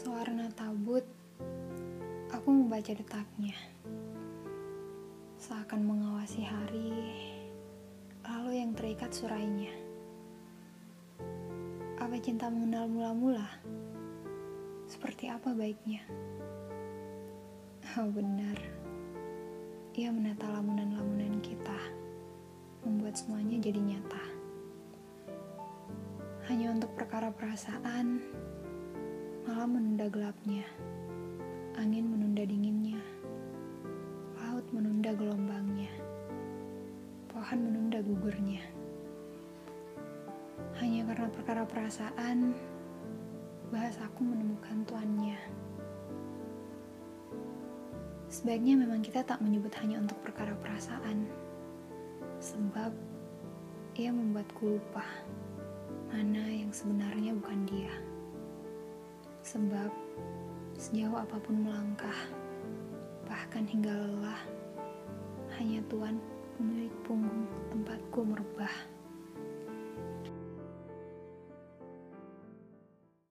Sewarna tabut, aku membaca detaknya. Seakan mengawasi hari, lalu yang terikat surainya. Apa cinta mengenal mula-mula? Seperti apa baiknya? Oh benar, ia menata lamunan-lamunan kita, membuat semuanya jadi nyata. Hanya untuk perkara perasaan, malam menunda gelapnya, angin menunda dinginnya, laut menunda gelombangnya, pohon menunda gugurnya. Hanya karena perkara perasaan, bahasaku menemukan tuannya. Sebaiknya memang kita tak menyebut hanya untuk perkara perasaan, sebab ia membuatku lupa mana yang sebenarnya. Sebab sejauh apa pun melangkah, bahkan hingga lelah, hanya Tuhan pemilik punggung tempatku merebah.